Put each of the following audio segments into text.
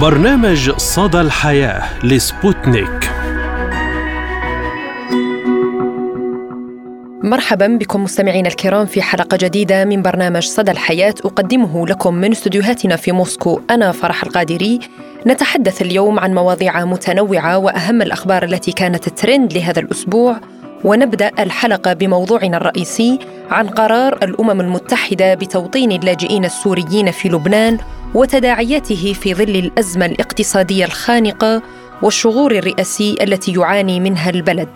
برنامج صدى الحياة لسبوتنيك. مرحبا بكم مستمعينا الكرام في حلقة جديدة من برنامج صدى الحياة أقدمه لكم من استديوهاتنا في موسكو أنا فرح القادري. نتحدث اليوم عن مواضيع متنوعة وأهم الأخبار التي كانت ترند لهذا الأسبوع. ونبدأ الحلقة بموضوعنا الرئيسي عن قرار الأمم المتحدة بتوطين اللاجئين السوريين في لبنان وتداعياته في ظل الأزمة الاقتصادية الخانقة والشغور الرئاسي التي يعاني منها البلد.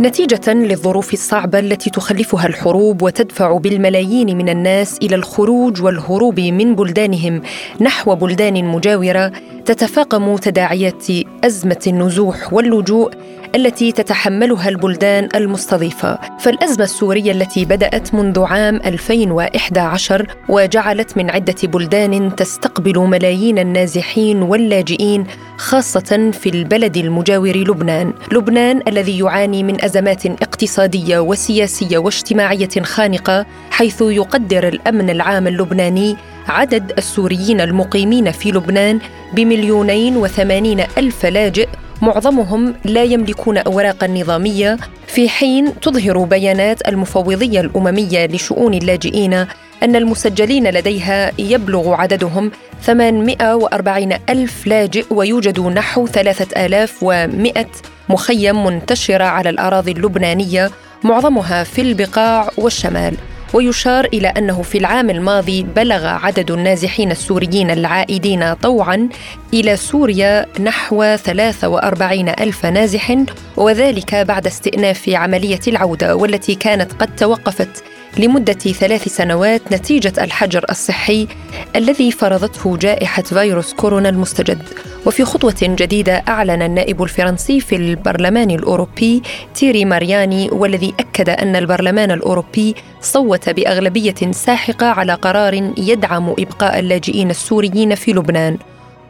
نتيجة للظروف الصعبة التي تخلفها الحروب وتدفع بالملايين من الناس إلى الخروج والهروب من بلدانهم نحو بلدان مجاورة تتفاقم تداعيات أزمة النزوح واللجوء التي تتحملها البلدان المستضيفة. فالأزمة السورية التي بدأت منذ عام 2011 وجعلت من عدة بلدان تستقبل ملايين النازحين واللاجئين خاصة في البلد المجاور لبنان. لبنان الذي يعاني من أزمات اقتصادية وسياسية واجتماعية خانقة حيث يقدر الأمن العام اللبناني عدد السوريين المقيمين في لبنان بمليونين وثمانين ألف لاجئ معظمهم لا يملكون أوراقا نظامية في حين تظهر بيانات المفوضية الأممية لشؤون اللاجئين أن المسجلين لديها يبلغ عددهم 840 ألف لاجئ ويوجد نحو 3100 مخيم منتشرة على الأراضي اللبنانية معظمها في البقاع والشمال. ويشار إلى أنه في العام الماضي بلغ عدد النازحين السوريين العائدين طوعا إلى سوريا نحو 43 ألف نازح وذلك بعد استئناف عملية العودة والتي كانت قد توقفت لمدة ثلاث سنوات نتيجة الحجر الصحي الذي فرضته جائحة فيروس كورونا المستجد. وفي خطوة جديدة أعلن النائب الفرنسي في البرلمان الأوروبي تيري مارياني والذي أكد أن البرلمان الأوروبي صوت بأغلبية ساحقة على قرار يدعم إبقاء اللاجئين السوريين في لبنان.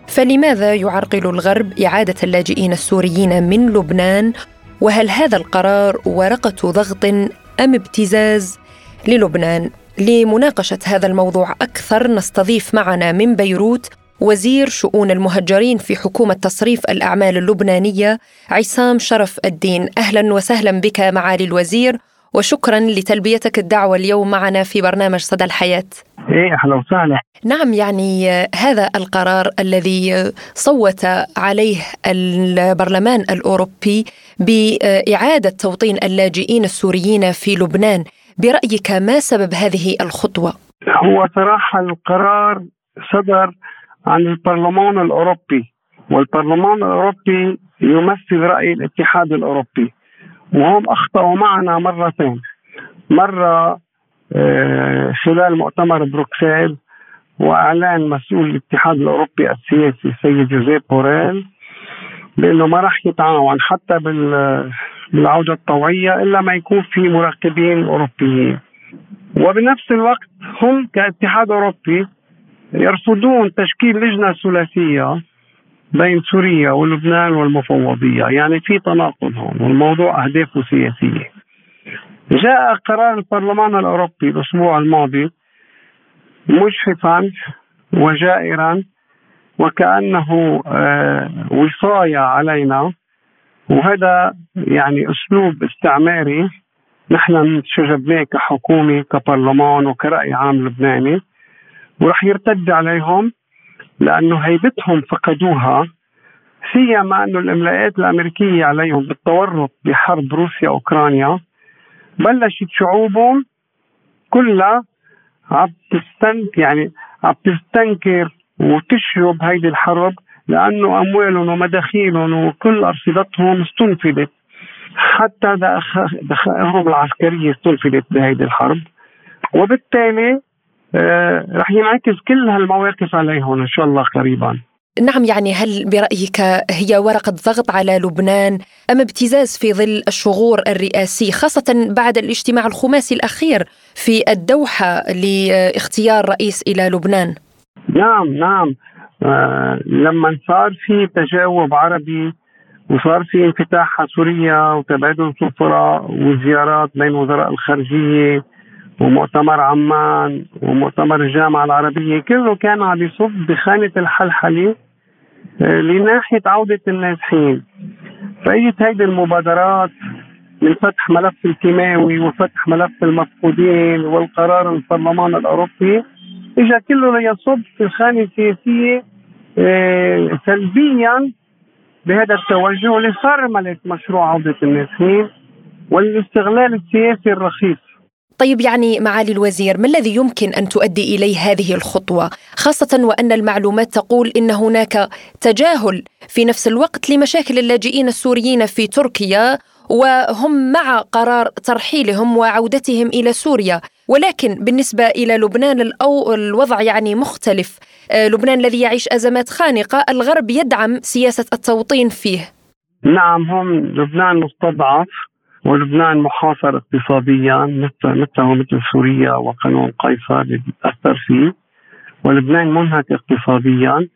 فلماذا يعرقل الغرب إعادة اللاجئين السوريين من لبنان؟ وهل هذا القرار ورقة ضغط أم ابتزاز؟ للبنان. لمناقشة هذا الموضوع أكثر نستضيف معنا من بيروت وزير شؤون المهجرين في حكومة تصريف الأعمال اللبنانية عصام شرف الدين. أهلا وسهلا بك معالي الوزير وشكرا لتلبيتك الدعوة اليوم معنا في برنامج صدى الحياة. إيه أهلا وسهلا. نعم يعني هذا القرار الذي صوت عليه البرلمان الأوروبي بإعادة توطين اللاجئين السوريين في لبنان. برأيك ما سبب هذه الخطوة؟ هو صراحة القرار صدر عن البرلمان الأوروبي والبرلمان الأوروبي يمثل رأي الاتحاد الأوروبي وهم أخطأوا معنا مرتين مرة آه، خلال مؤتمر بروكسل وإعلان مسؤول الاتحاد الأوروبي السياسي السيد جوزيف بوريل بانه ما راح يتعاون حتى بال بالعودة الطوعية إلا ما يكون في مراقبين أوروبيين. وبنفس الوقت هم كاتحاد أوروبي يرفضون تشكيل لجنة ثلاثية بين سوريا ولبنان والمفوضية. يعني في تناقض هون والموضوع أهدافه سياسية. جاء قرار البرلمان الأوروبي الأسبوع الماضي مجحفا وجائرا وكأنه آه، وصاية علينا. وهذا يعني أسلوب استعماري. نحن انشجبناه كحكومه كبرلمان وكرأي عام لبناني. ورح يرتد عليهم لأنه هيبتهم فقدوها. سيما أنه الإملاءات الأمريكية عليهم بالتورط بحرب روسيا اوكرانيا بلشت شعوبهم كلها عم تستن يعني عم تستنكر وتشرب هيدي الحرب لأنه أموالهم ومداخيلهم وكل أرصدتهم استنفذت حتى دخائلهم العسكرية استنفذت بهذه الحرب. وبالتالي آه رح ينعكس كل هالمواقف عليهم إن شاء الله قريبا. نعم يعني هل برأيك هي ورقة ضغط على لبنان أم ابتزاز في ظل الشغور الرئاسي خاصة بعد الاجتماع الخماسي الأخير في الدوحة لاختيار رئيس إلى لبنان؟ نعم نعم. آه، لما صار في تجاوب عربي وصار في انفتاح على سوريا وتبادل سفراء وزيارات بين وزراء الخارجية ومؤتمر عمان ومؤتمر الجامعة العربية كله كان عم يصب بخانة الحلحلة آه، لناحية عودة النازحين فاجت هيدي المبادرات من فتح ملف الكيماوي وفتح ملف المفقودين والقرار البرلمان الأوروبي. اجى كله ليصب في الخانة السياسية آه، سلبيا بهذا التوجه لفرمله مشروع عودة النازحين والاستغلال السياسي الرخيص. طيب يعني معالي الوزير ما الذي يمكن أن تؤدي إليه هذه الخطوة؟ خاصة وأن المعلومات تقول إن هناك تجاهل في نفس الوقت لمشاكل اللاجئين السوريين في تركيا وهم مع قرار ترحيلهم وعودتهم إلى سوريا. ولكن بالنسبة إلى لبنان الوضع يعني مختلف. آه، لبنان الذي يعيش أزمات خانقة الغرب يدعم سياسة التوطين فيه. نعم هم لبنان مستضعف ولبنان محاصر اقتصاديا مثل مثله مثل سوريا وقانون قيصر اللي اثر فيه. ولبنان منهك اقتصاديا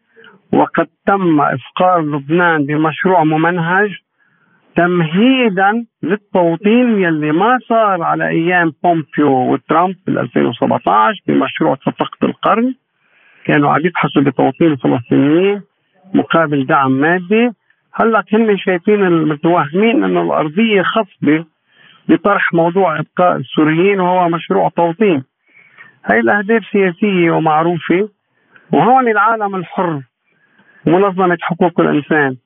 وقد تم إفقار لبنان بمشروع ممنهج تمهيدا للتوطين يلي ما صار على أيام بومبيو وترامب بال 2017 بمشروع صفقه القرن. كانوا عم يبحثوا بتوطين الفلسطينيين مقابل دعم مادي. هلأ هن شايفين المتوهمين إنه الأرضية خصبة بطرح موضوع إبقاء السوريين وهو مشروع توطين. هاي الأهداف سياسية ومعروفة وهون العالم الحر منظمة حقوق الإنسان.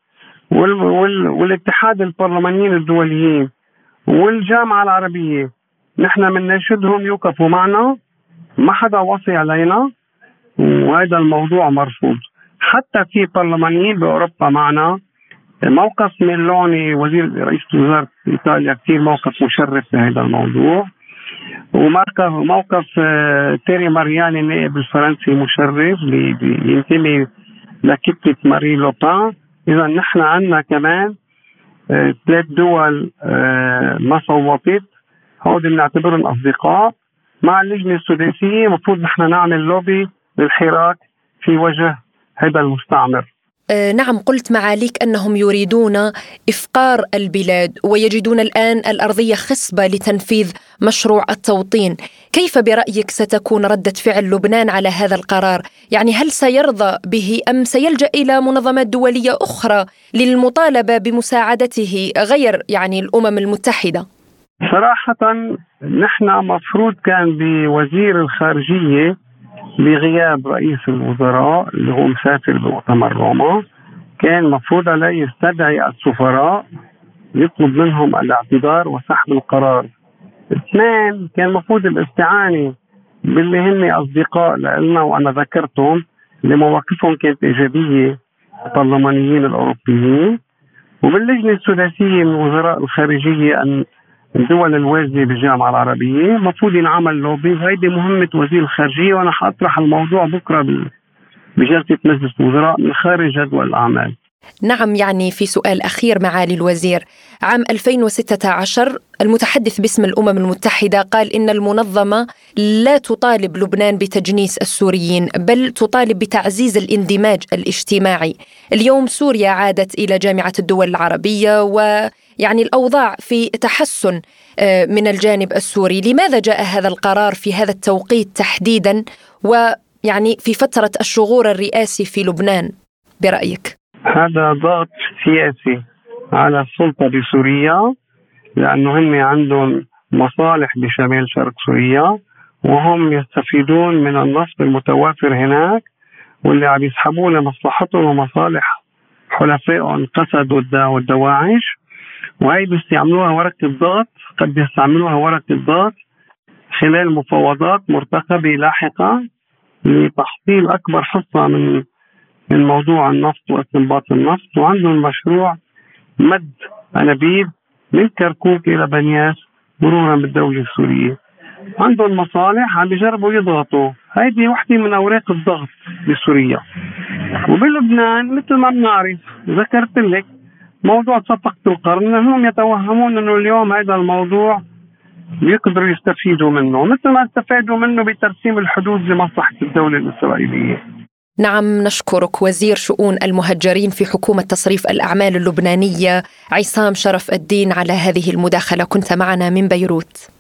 والاتحاد البرلمانيين الدوليين والجامعة العربية. نحن بنناشدهم يوقفوا معنا. ما حدا وصي علينا. وهذا الموضوع مرفوض. حتى في برلمانيين بأوروبا معنا. موقف ميلوني وزير رئيس وزاره إيطاليا كثير موقف مشرف بهذا الموضوع. وموقف موقف آه، تيري مارياني النائب الفرنسي مشرف ينتمي لكتله ماري لوبان. إذا نحن عندنا كمان آه، ثلاث دول آه، ما صوتت هودي بنعتبرهم اصدقاء مع اللجنة السداسية المفروض نحن نعمل لوبي للحراك في وجه هذا المستعمر. نعم قلت معاليك أنهم يريدون إفقار البلاد ويجدون الآن الأرضية خصبة لتنفيذ مشروع التوطين، كيف برأيك ستكون ردة فعل لبنان على هذا القرار؟ يعني هل سيرضى به أم سيلجأ إلى منظمات دولية أخرى للمطالبة بمساعدته غير يعني الأمم المتحدة؟ صراحة نحن مفروض كان بوزير الخارجية بغياب رئيس الوزراء اللي هو مسافر بمؤتمر روما كان مفروض عليه يستدعي السفراء يطلب منهم الاعتذار وسحب القرار. اثنين كان مفروض الاستعانة باللي هن أصدقاء لنا وأنا ذكرتهم اللي مواقفهم كانت إيجابية البرلمانيين الأوروبيين. وباللجنة الثلاثية من وزراء الخارجية أن الدول الواجدة بالجامعة العربية. المفروض ينعمل لوبي. وهيدي مهمة وزير الخارجية وأنا حأطرح الموضوع بكرة بجلسة مجلس الوزراء من خارج جدول الأعمال. نعم يعني في سؤال أخير معالي الوزير. عام 2016 المتحدث باسم الأمم المتحدة قال إن المنظمة لا تطالب لبنان بتجنيس السوريين بل تطالب بتعزيز الاندماج الاجتماعي. اليوم سوريا عادت إلى جامعة الدول العربية ويعني الأوضاع في تحسن آه، من الجانب السوري. لماذا جاء هذا القرار في هذا التوقيت تحديدا؟ ويعني في فترة الشغور الرئاسي في لبنان برأيك؟ هذا ضغط سياسي على السلطة بسوريا لأنه هم عندهم مصالح بشمال شرق سوريا وهم يستفيدون من النصب المتوافر هناك واللي عم يسحبوه لمصلحتهم ومصالح حلفائهم قسد والدواعش. وهي بيستعملوها ورقة ضغط قد بيستعملوها ورقة ضغط خلال مفاوضات مرتقبة لاحقا لتحصيل أكبر حصة من من موضوع النفط واستنباط النفط. وعندهم مشروع مد أنابيب من كركوك إلى بنياس مرورا بالدولة السورية. عندهم مصالح عم بيجربوا يضغطوا. هيدي وحدة من أوراق الضغط بسوريا. وبلبنان مثل ما بنعرف ذكرت لك موضوع صفقة القرن هم يتوهمون أنه اليوم هذا الموضوع بيقدروا يستفيدوا منه مثل ما استفادوا منه بترسيم الحدود لمصلحة الدولة الإسرائيلية. نعم نشكرك وزير شؤون المهجرين في حكومة تصريف الأعمال اللبنانية عصام شرف الدين على هذه المداخلة. كنت معنا من بيروت.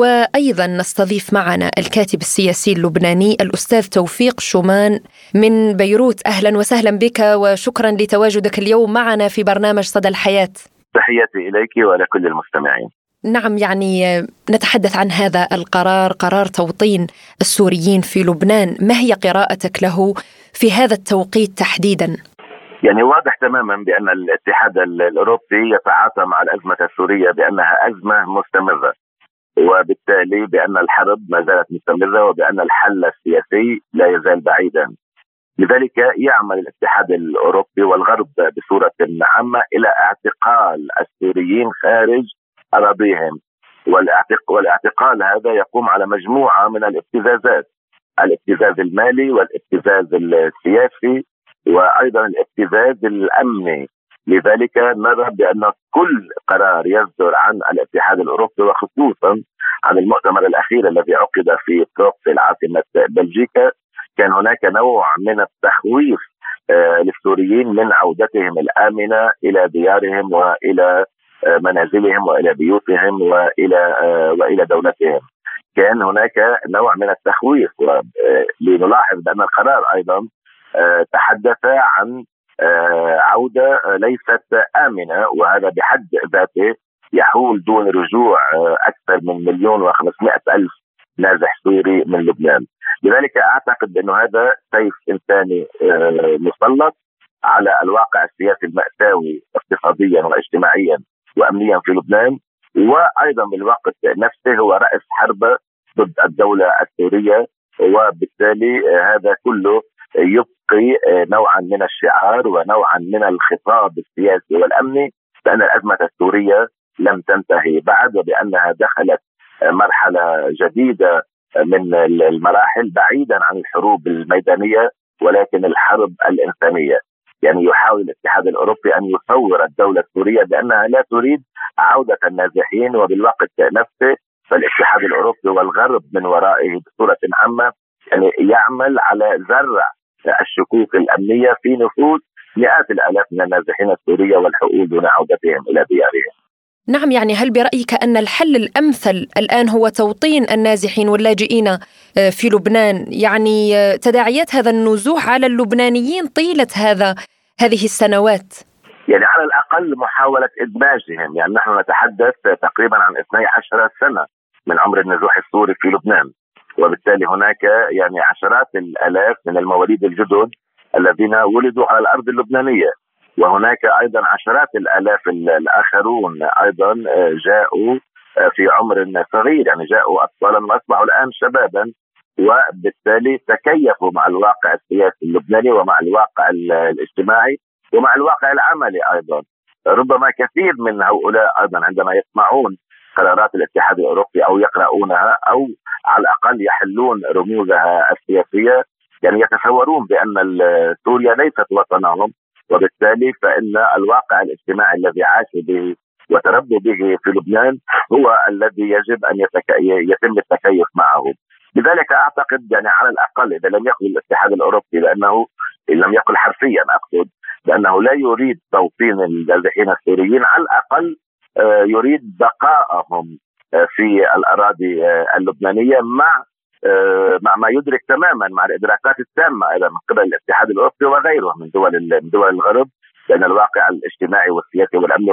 وأيضا نستضيف معنا الكاتب السياسي اللبناني الأستاذ توفيق شومان من بيروت أهلا وسهلا بك وشكرا لتواجدك اليوم معنا في برنامج صدى الحياة. تحياتي إليك ولكل المستمعين. نعم يعني نتحدث عن هذا القرار قرار توطين السوريين في لبنان ما هي قراءتك له في هذا التوقيت تحديدا يعني واضح تماما بأن الاتحاد الأوروبي يتعاطى مع الأزمة السورية بأنها أزمة مستمرة وبالتالي بأن الحرب ما زالت مستمرة وبأن الحل السياسي لا يزال بعيدا. لذلك يعمل الاتحاد الأوروبي والغرب بصورة عامة إلى اعتقال السوريين خارج أراضيهم. والاعتقال هذا يقوم على مجموعة من الابتزازات الابتزاز المالي والابتزاز السياسي وأيضا الابتزاز الأمني. لذلك نرى بأن كل قرار يصدر عن الاتحاد الأوروبي وخصوصا عن المؤتمر الأخير الذي عقد في بروكسل عاصمه بلجيكا كان هناك نوع من التخويف آه، للسوريين من عودتهم الآمنة إلى ديارهم وإلى آه، منازلهم وإلى بيوتهم وإلى آه، وإلى دولتهم. كان هناك نوع من التخويف ولنلاحظ بأن القرار أيضا تحدث عن عودة ليست آمنة وهذا بحد ذاته يحول دون رجوع أكثر من مليون وخمسمائة ألف نازح سوري من لبنان. لذلك أعتقد انه هذا سيف إنساني مسلط على الواقع السياسي المأساوي اقتصاديا واجتماعيا وامنيا في لبنان. وأيضا بالوقت نفسه هو رأس حرب ضد الدولة السورية وبالتالي هذا كله يبقي نوعا من الشعار ونوعا من الخطاب السياسي والأمني بان الأزمة السورية لم تنتهي بعد وبأنها دخلت مرحلة جديدة من المراحل بعيدا عن الحروب الميدانية ولكن الحرب الإنسانية. يعني يحاول الاتحاد الأوروبي أن يصور الدولة السورية بأنها لا تريد عودة النازحين وبالوقت نفسه فالاتحاد الأوروبي والغرب من ورائه بصورة عامة يعني يعمل على زرع الشكوك الأمنية في نفوس مئات الآلاف من النازحين السورية والحقول دون عودتهم إلى ديارهم. نعم يعني هل برأيك أن الحل الأمثل الآن هو توطين النازحين واللاجئين آه، في لبنان؟ يعني آه، تداعيات هذا النزوح على اللبنانيين طيلة هذا هذه السنوات. يعني على الأقل محاولة إدماجهم. يعني نحن نتحدث تقريبا عن 12 سنة من عمر النزوح السوري في لبنان. وبالتالي هناك يعني عشرات الآلاف من المواليد الجدد الذين ولدوا على الأرض اللبنانية. وهناك أيضا عشرات الآلاف الآخرون أيضا جاءوا في عمر صغير يعني جاءوا اطفالا وأصبحوا الآن شبابا. وبالتالي تكيفوا مع الواقع السياسي اللبناني ومع الواقع الاجتماعي ومع الواقع العملي أيضا. ربما كثير من هؤلاء أيضا عندما يسمعون قرارات الاتحاد الأوروبي أو يقرؤونها أو على الأقل يحلون رموزها السياسية يعني يتصورون بأن سوريا ليست وطنهم وبالتالي فإن الواقع الاجتماعي الذي عاشوا به وتربوا به في لبنان هو الذي يجب أن يتم التكيف معه. لذلك أعتقد يعني على الأقل إذا لم يقل الاتحاد الأوروبي لأنه إن لم يقل حرفيا أقصد بأنه لا يريد توطين النازحين السوريين على الأقل يريد بقائهم آه، في الأراضي آه، اللبنانية مع مع ما يدرك تماما مع الإدراكات التامة أيضا من قبل الاتحاد الأوروبي وغيره من دول من دول الغرب لأن الواقع الاجتماعي والسياسي والأمني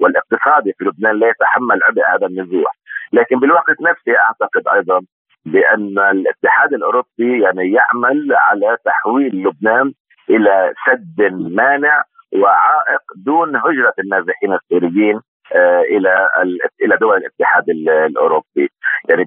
والاقتصادي في لبنان لا يتحمل عبء هذا النزوح. لكن بالوقت نفسه أعتقد أيضا بأن الاتحاد الأوروبي يعني يعمل على تحويل لبنان إلى سد مانع وعائق دون هجرة النازحين السوريين آه، إلى إلى دول الاتحاد الأوروبي. يعني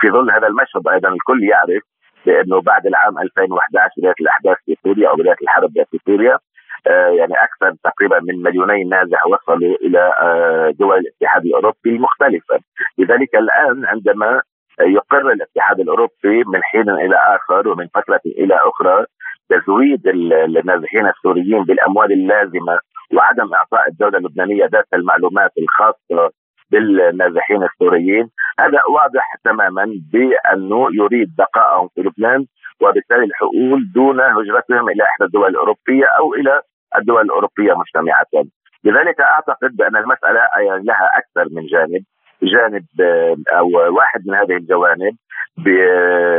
في ظل هذا المشهد أيضا الكل يعرف بأنه بعد العام 2011 بدايه الأحداث في سوريا أو بدايه الحرب في سوريا آه، يعني أكثر تقريبا من مليونين نازح وصلوا إلى آه، دول الاتحاد الأوروبي المختلفة. لذلك الآن عندما يقر الاتحاد الأوروبي من حين إلى آخر ومن فترة إلى أخرى تزويد النازحين السوريين بالأموال اللازمة وعدم إعطاء الدولة اللبنانية ذات المعلومات الخاصة بالنازحين السوريين هذا واضح تماما بأنه يريد بقائهم في لبنان وبالتالي الحقول دون هجرتهم إلى إحدى الدول الأوروبية أو إلى الدول الأوروبية مجتمعه لذلك أعتقد بأن المسألة لها أكثر من جانب جانب أو واحد من هذه الجوانب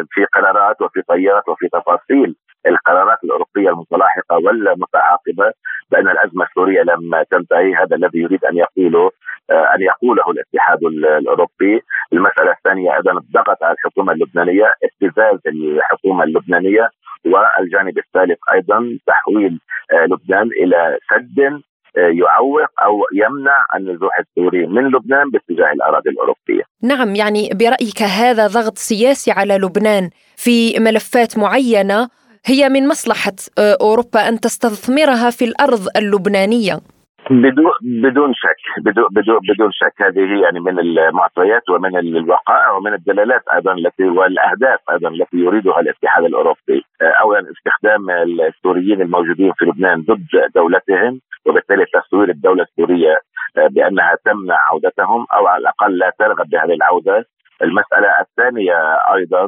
في قرارات وفي طيات وفي تفاصيل القرارات الأوروبية المتلاحقة والمتعاقبة بأن الأزمة السورية لم تنتهي هذا الذي يريد أن يقوله آه، أن يقوله الاتحاد الأوروبي، المسألة الثانية أيضا الضغط على الحكومة اللبنانية، ابتزاز الحكومة اللبنانية والجانب الثالث أيضا تحويل آه، لبنان إلى سد يعوق أو يمنع النزوح السوري من لبنان باتجاه الأراضي الأوروبية. نعم يعني برأيك هذا ضغط سياسي على لبنان في ملفات معينة هي من مصلحة آه، أوروبا أن تستثمرها في الأرض اللبنانية. بدون بدون شك بدون بدون بدون شك. هذه يعني من المعطيات ومن الوقائع ومن الدلالات أيضا التي والأهداف أيضا التي يريدها الاتحاد الأوروبي. اولا استخدام السوريين الموجودين في لبنان ضد دولتهم وبالتالي تصوير الدولة السورية بأنها تمنع عودتهم أو على الأقل لا ترغب بهذه العودة. المسألة الثانية أيضا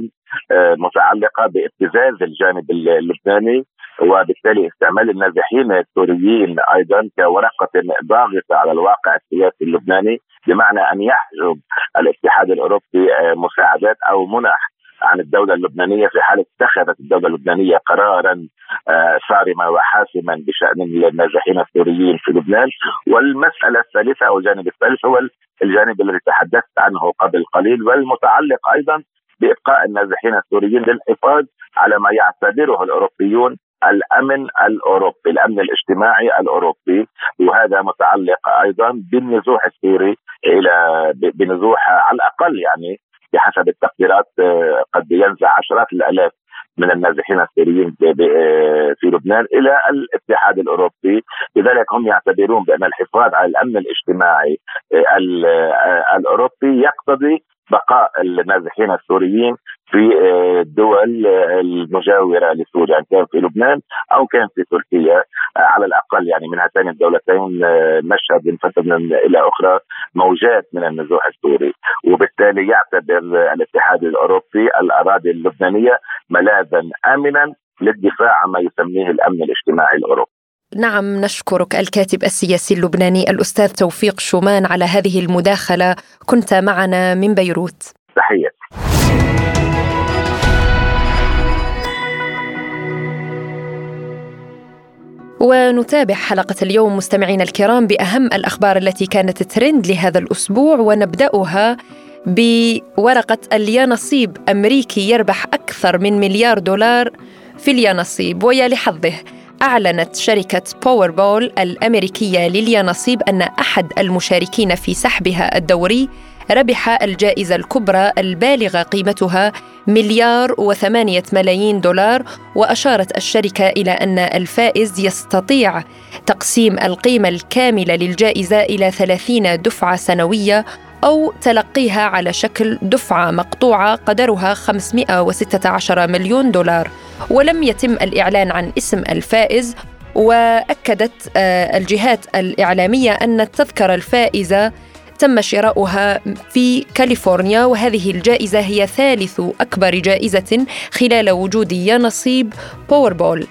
متعلقة بابتزاز الجانب اللبناني وبالتالي استعمال النازحين السوريين أيضا كورقة ضاغطة على الواقع السياسي اللبناني بمعنى أن يحجب الاتحاد الأوروبي آه، مساعدات أو منح عن الدولة اللبنانية في حال اتخذت الدولة اللبنانية قرارا آه، صارما وحاسما بشأن النازحين السوريين في لبنان. والمسألة الثالثة أو الجانب الثالث هو الجانب الذي تحدثت عنه قبل قليل والمتعلق أيضا بإبقاء النازحين السوريين للحفاظ على ما يعتبره الأوروبيون الأمن الأوروبي، الأمن الاجتماعي الأوروبي. وهذا متعلق أيضا بالنزوح السوري إلى بنزوح على الأقل يعني بحسب التقديرات آه، قد ينزع عشرات الآلاف. من النازحين السوريين في لبنان إلى الاتحاد الأوروبي، لذلك هم يعتبرون بأن الحفاظ على الأمن الاجتماعي آه، آه، الأوروبي يقتضي بقاء النازحين السوريين في الدول المجاورة لسوريا إن كان في لبنان أو كان في تركيا. آه، على الأقل يعني من هاتين الدولتين آه، نشهد من فتره إلى أخرى موجات من النزوح السوري. وبالتالي يعتبر الاتحاد الأوروبي الأراضي اللبنانية ملاذا امنا للدفاع عما يسميه الأمن الاجتماعي الأوروبي. نعم نشكرك الكاتب السياسي اللبناني الأستاذ توفيق شومان على هذه المداخلة. كنت معنا من بيروت. تحياتي. ونتابع حلقة اليوم مستمعينا الكرام بأهم الأخبار التي كانت ترند لهذا الأسبوع ونبدأها بورقة اليانصيب أمريكي يربح أكثر من مليار دولار في اليانصيب ويا لحظه أعلنت شركة باوربول الأمريكية لليانصيب أن أحد المشاركين في سحبها الدوري ربح الجائزة الكبرى البالغة قيمتها مليار وثمانية ملايين دولار وأشارت الشركة إلى أن الفائز يستطيع تقسيم القيمة الكاملة للجائزة إلى ثلاثين دفعة سنوية أو تلقيها على شكل دفعة مقطوعة قدرها 516 مليون دولار. ولم يتم الإعلان عن اسم الفائز وأكدت آه، الجهات الإعلامية أن التذكره الفائزة تم شراؤها في كاليفورنيا وهذه الجائزة هي ثالث أكبر جائزة خلال وجود يا نصيب باوربول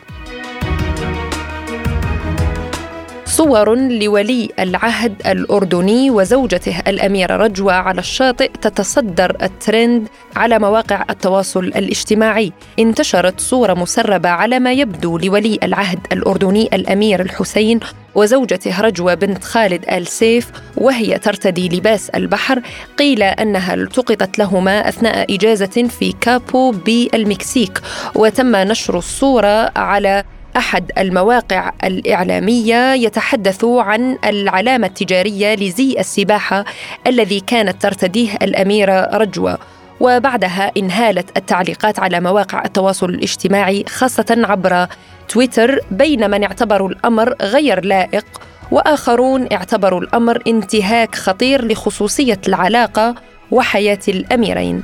صور لولي العهد الأردني وزوجته الأميرة رجوة على الشاطئ تتصدر الترند على مواقع التواصل الاجتماعي. انتشرت صورة مسربة على ما يبدو لولي العهد الأردني الأمير الحسين وزوجته رجوة بنت خالد آل سيف وهي ترتدي لباس البحر. قيل أنها التقطت لهما أثناء إجازة في كابو بالمكسيك وتم نشر الصورة على أحد المواقع الإعلامية يتحدث عن العلامة التجارية لزي السباحة الذي كانت ترتديه الأميرة رجوة. وبعدها انهالت التعليقات على مواقع التواصل الاجتماعي خاصة عبر تويتر بين من اعتبروا الأمر غير لائق وآخرون اعتبروا الأمر انتهاك خطير لخصوصية العلاقة وحياة الأميرين.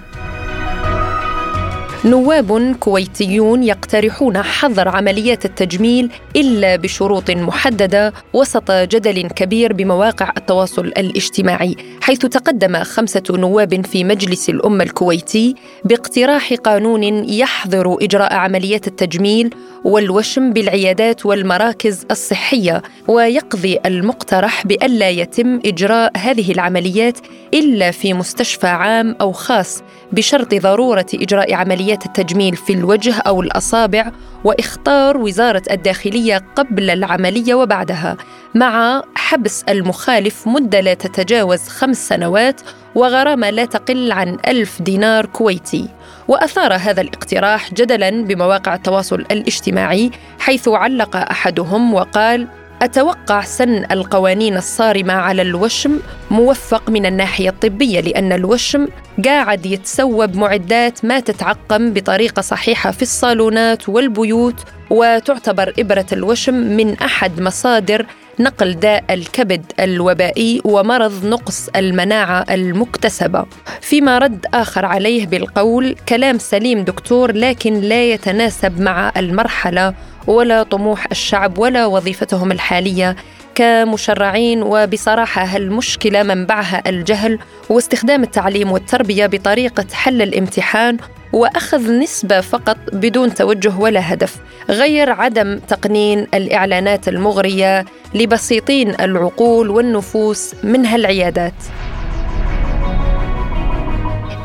نواب كويتيون يقترحون حظر عمليات التجميل إلا بشروط محددة وسط جدل كبير بمواقع التواصل الاجتماعي حيث تقدم خمسة نواب في مجلس الأمة الكويتي باقتراح قانون يحظر إجراء عمليات التجميل والوشم بالعيادات والمراكز الصحية ويقضي المقترح بألا يتم إجراء هذه العمليات إلا في مستشفى عام أو خاص بشرط ضرورة إجراء عمليات التجميل في الوجه أو الأصابع واختار وزارة الداخلية قبل العملية وبعدها مع حبس المخالف مدة لا تتجاوز خمس سنوات وغرامة لا تقل عن ألف دينار كويتي. وأثار هذا الاقتراح جدلا بمواقع التواصل الاجتماعي حيث علق أحدهم وقال أتوقع سن القوانين الصارمة على الوشم موفق من الناحية الطبية لأن الوشم قاعد يتسوى بمعدات ما تتعقم بطريقة صحيحة في الصالونات والبيوت وتعتبر إبرة الوشم من أحد مصادر نقل داء الكبد الوبائي ومرض نقص المناعة المكتسبة. فيما رد آخر عليه بالقول كلام سليم دكتور لكن لا يتناسب مع المرحلة ولا طموح الشعب ولا وظيفتهم الحالية. كمشرعين وبصراحة المشكلة منبعها الجهل واستخدام التعليم والتربية بطريقة حل الامتحان وأخذ نسبة فقط بدون توجه ولا هدف غير عدم تقنين الإعلانات المغرية لبسيطين العقول والنفوس من هالعيادات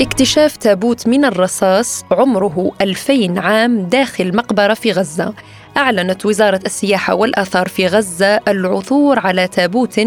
اكتشاف تابوت من الرصاص عمره 2000 عام داخل مقبرة في غزة. أعلنت وزارة السياحة والآثار في غزة العثور على تابوت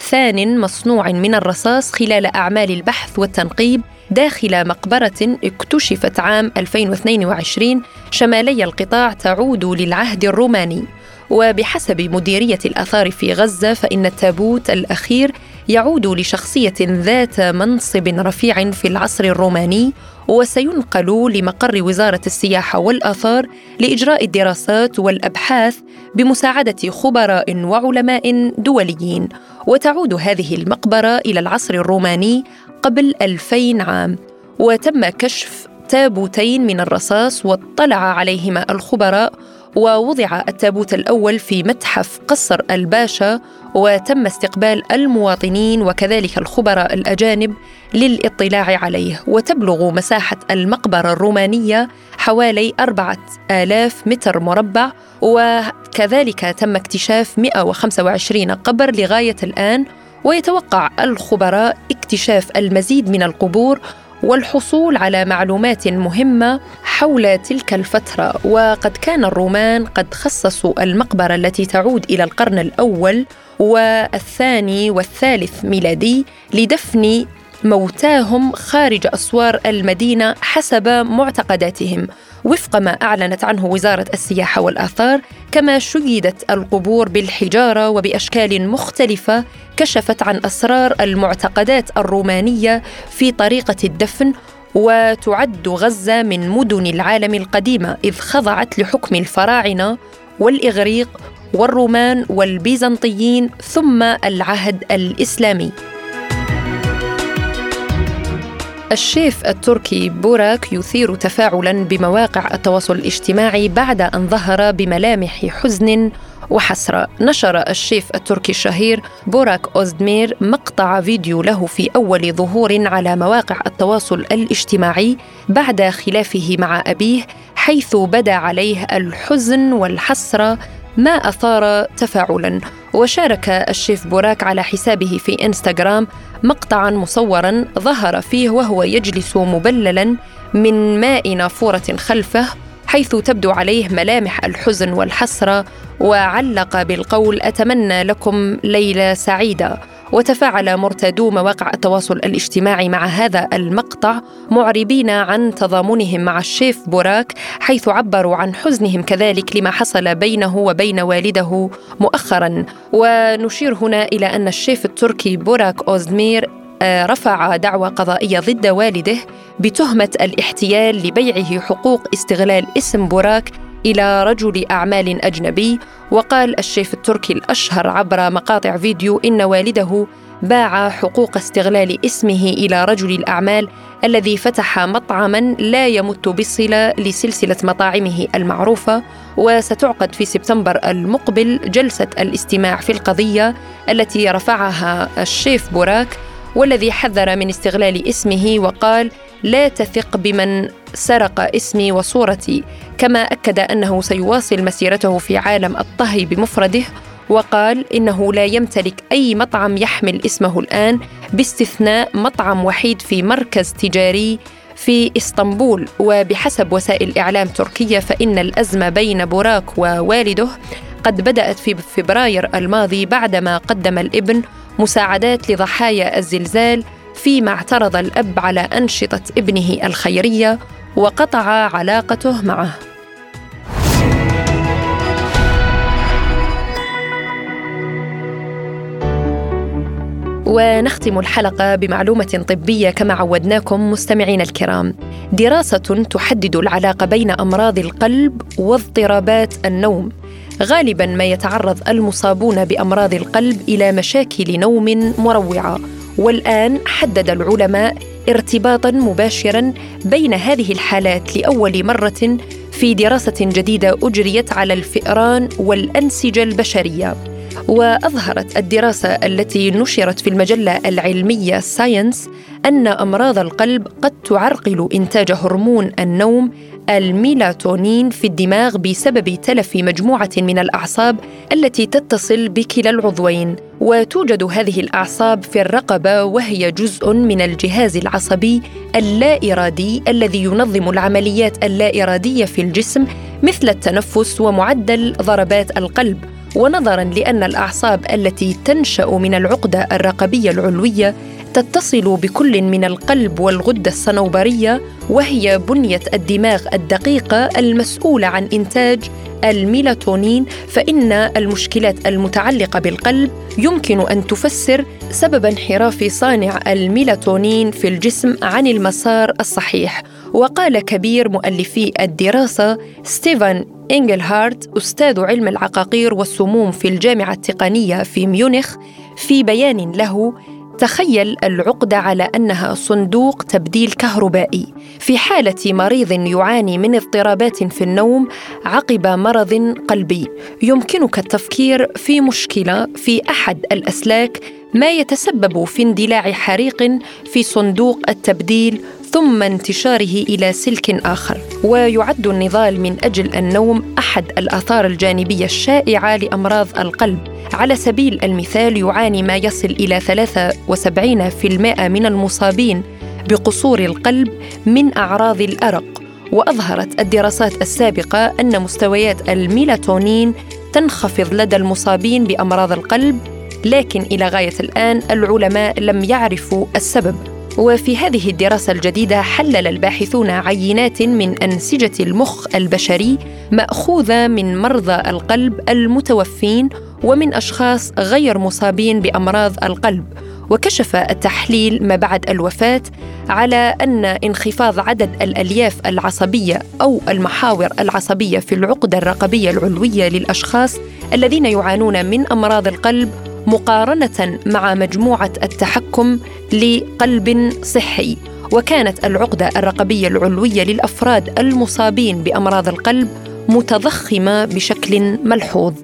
ثان مصنوع من الرصاص خلال أعمال البحث والتنقيب داخل مقبرة اكتشفت عام 2022 شمالي القطاع تعود للعهد الروماني. وبحسب مديرية الآثار في غزة فإن التابوت الأخير يعود لشخصية ذات منصب رفيع في العصر الروماني وسينقل لمقر وزارة السياحة والآثار لإجراء الدراسات والأبحاث بمساعدة خبراء وعلماء دوليين. وتعود هذه المقبرة إلى العصر الروماني قبل 2000 عام. وتم كشف تابوتين من الرصاص واطلع عليهما الخبراء ووضع التابوت الأول في متحف قصر الباشا وتم استقبال المواطنين وكذلك الخبراء الأجانب للاطلاع عليه. وتبلغ مساحة المقبرة الرومانية حوالي أربعة آلاف متر مربع وكذلك تم اكتشاف 125 قبر لغاية الآن. ويتوقع الخبراء اكتشاف المزيد من القبور والحصول على معلومات مهمة حول تلك الفترة. وقد كان الرومان قد خصصوا المقبرة التي تعود إلى القرن الأول والثاني والثالث ميلادي لدفن موتاهم خارج أسوار المدينة حسب معتقداتهم. وفق ما أعلنت عنه وزارة السياحة والآثار كما شيدت القبور بالحجارة وبأشكال مختلفة كشفت عن أسرار المعتقدات الرومانية في طريقة الدفن وتعد غزة من مدن العالم القديمة إذ خضعت لحكم الفراعنة والإغريق والرومان والبيزنطيين ثم العهد الإسلامي. الشيف التركي بوراك يثير تفاعلا بمواقع التواصل الاجتماعي بعد أن ظهر بملامح حزن وحسرة نشر الشيف التركي الشهير بوراك أوزدمير مقطع فيديو له في أول ظهور على مواقع التواصل الاجتماعي بعد خلافه مع أبيه حيث بدا عليه الحزن والحسرة ما أثار تفاعلا. وشارك الشيف بوراك على حسابه في إنستغرام مقطعا مصورا ظهر فيه وهو يجلس مبللا من ماء نافورة خلفه حيث تبدو عليه ملامح الحزن والحسرة وعلق بالقول أتمنى لكم ليلة سعيدة. وتفاعل مرتادو مواقع التواصل الاجتماعي مع هذا المقطع معربين عن تضامنهم مع الشيف بوراك حيث عبروا عن حزنهم كذلك لما حصل بينه وبين والده مؤخرا. ونشير هنا إلى أن الشيف التركي بوراك أوزمير آه، رفع دعوى قضائية ضد والده بتهمة الاحتيال لبيعه حقوق استغلال اسم بوراك إلى رجل أعمال أجنبي وقال الشيف التركي الأشهر عبر مقاطع فيديو إن والده باع حقوق استغلال اسمه إلى رجل الأعمال الذي فتح مطعما لا يمت بصله لسلسلة مطاعمه المعروفة وستعقد في سبتمبر المقبل جلسة الاستماع في القضية التي رفعها الشيف بوراك والذي حذر من استغلال اسمه وقال لا تثق بمن سرق اسمي وصورتي كما أكد أنه سيواصل مسيرته في عالم الطهي بمفرده وقال إنه لا يمتلك أي مطعم يحمل اسمه الآن باستثناء مطعم وحيد في مركز تجاري في إسطنبول. وبحسب وسائل إعلام تركية فإن الأزمة بين بوراك ووالده قد بدأت في فبراير الماضي بعدما قدم الابن مساعدات لضحايا الزلزال فيما اعترض الأب على أنشطة ابنه الخيرية وقطع علاقته معه. ونختم الحلقة بمعلومة طبية كما عودناكم مستمعينا الكرام. دراسة تحدد العلاقة بين أمراض القلب واضطرابات النوم. غالبا ما يتعرض المصابون بأمراض القلب إلى مشاكل نوم مروعة. والآن حدد العلماء ارتباطا مباشرا بين هذه الحالات لأول مرة في دراسة جديدة أجريت على الفئران والأنسجة البشرية. وأظهرت الدراسة التي نشرت في المجلة العلمية ساينس أن أمراض القلب قد تعرقل إنتاج هرمون النوم الميلاتونين في الدماغ بسبب تلف مجموعة من الأعصاب التي تتصل بكلا العضوين. وتوجد هذه الأعصاب في الرقبة وهي جزء من الجهاز العصبي اللا ارادي الذي ينظم العمليات اللا اراديه في الجسم مثل التنفس ومعدل ضربات القلب. ونظرا لأن الأعصاب التي تنشأ من العقده الرقبية العلوية تتصل بكل من القلب والغدة الصنوبرية وهي بنية الدماغ الدقيقة المسؤولة عن إنتاج الميلاتونين فإن المشكلات المتعلقة بالقلب يمكن أن تفسر سبب انحراف صانع الميلاتونين في الجسم عن المسار الصحيح. وقال كبير مؤلفي الدراسة ستيفن إنجلهارت أستاذ علم العقاقير والسموم في الجامعة التقنية في ميونخ في بيان له تخيل العقدة على أنها صندوق تبديل كهربائي. في حالة مريض يعاني من اضطرابات في النوم عقب مرض قلبي. يمكنك التفكير في مشكلة في أحد الأسلاك ما يتسبب في اندلاع حريق في صندوق التبديل ثم انتشاره إلى سلك آخر. ويعد النضال من أجل النوم أحد الآثار الجانبية الشائعة لأمراض القلب. على سبيل المثال يعاني ما يصل إلى 73% من المصابين بقصور القلب من أعراض الأرق. وأظهرت الدراسات السابقة أن مستويات الميلاتونين تنخفض لدى المصابين بأمراض القلب لكن إلى غاية الآن العلماء لم يعرفوا السبب. وفي هذه الدراسة الجديدة حلل الباحثون عينات من أنسجة المخ البشري مأخوذة من مرضى القلب المتوفين ومن أشخاص غير مصابين بأمراض القلب وكشف التحليل ما بعد الوفاة على أن انخفاض عدد الألياف العصبية أو المحاور العصبية في العقدة الرقبية العلوية للأشخاص الذين يعانون من أمراض القلب مقارنة مع مجموعة التحكم لقلب صحي وكانت العقدة الرقبية العلوية للأفراد المصابين بأمراض القلب متضخمة بشكل ملحوظ.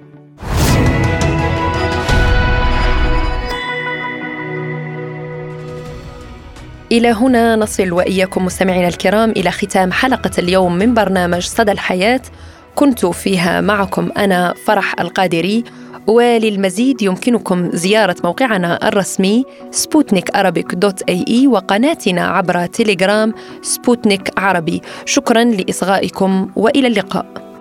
إلى هنا نصل وإياكم مستمعينا الكرام إلى ختام حلقة اليوم من برنامج صدى الحياة. كنت فيها معكم أنا فرح القادري وللمزيد يمكنكم زيارة موقعنا الرسمي سبوتنيك dot AE وقناتنا عبر تيليجرام سبوتنيك عربي. شكرا لإصغائكم وإلى اللقاء.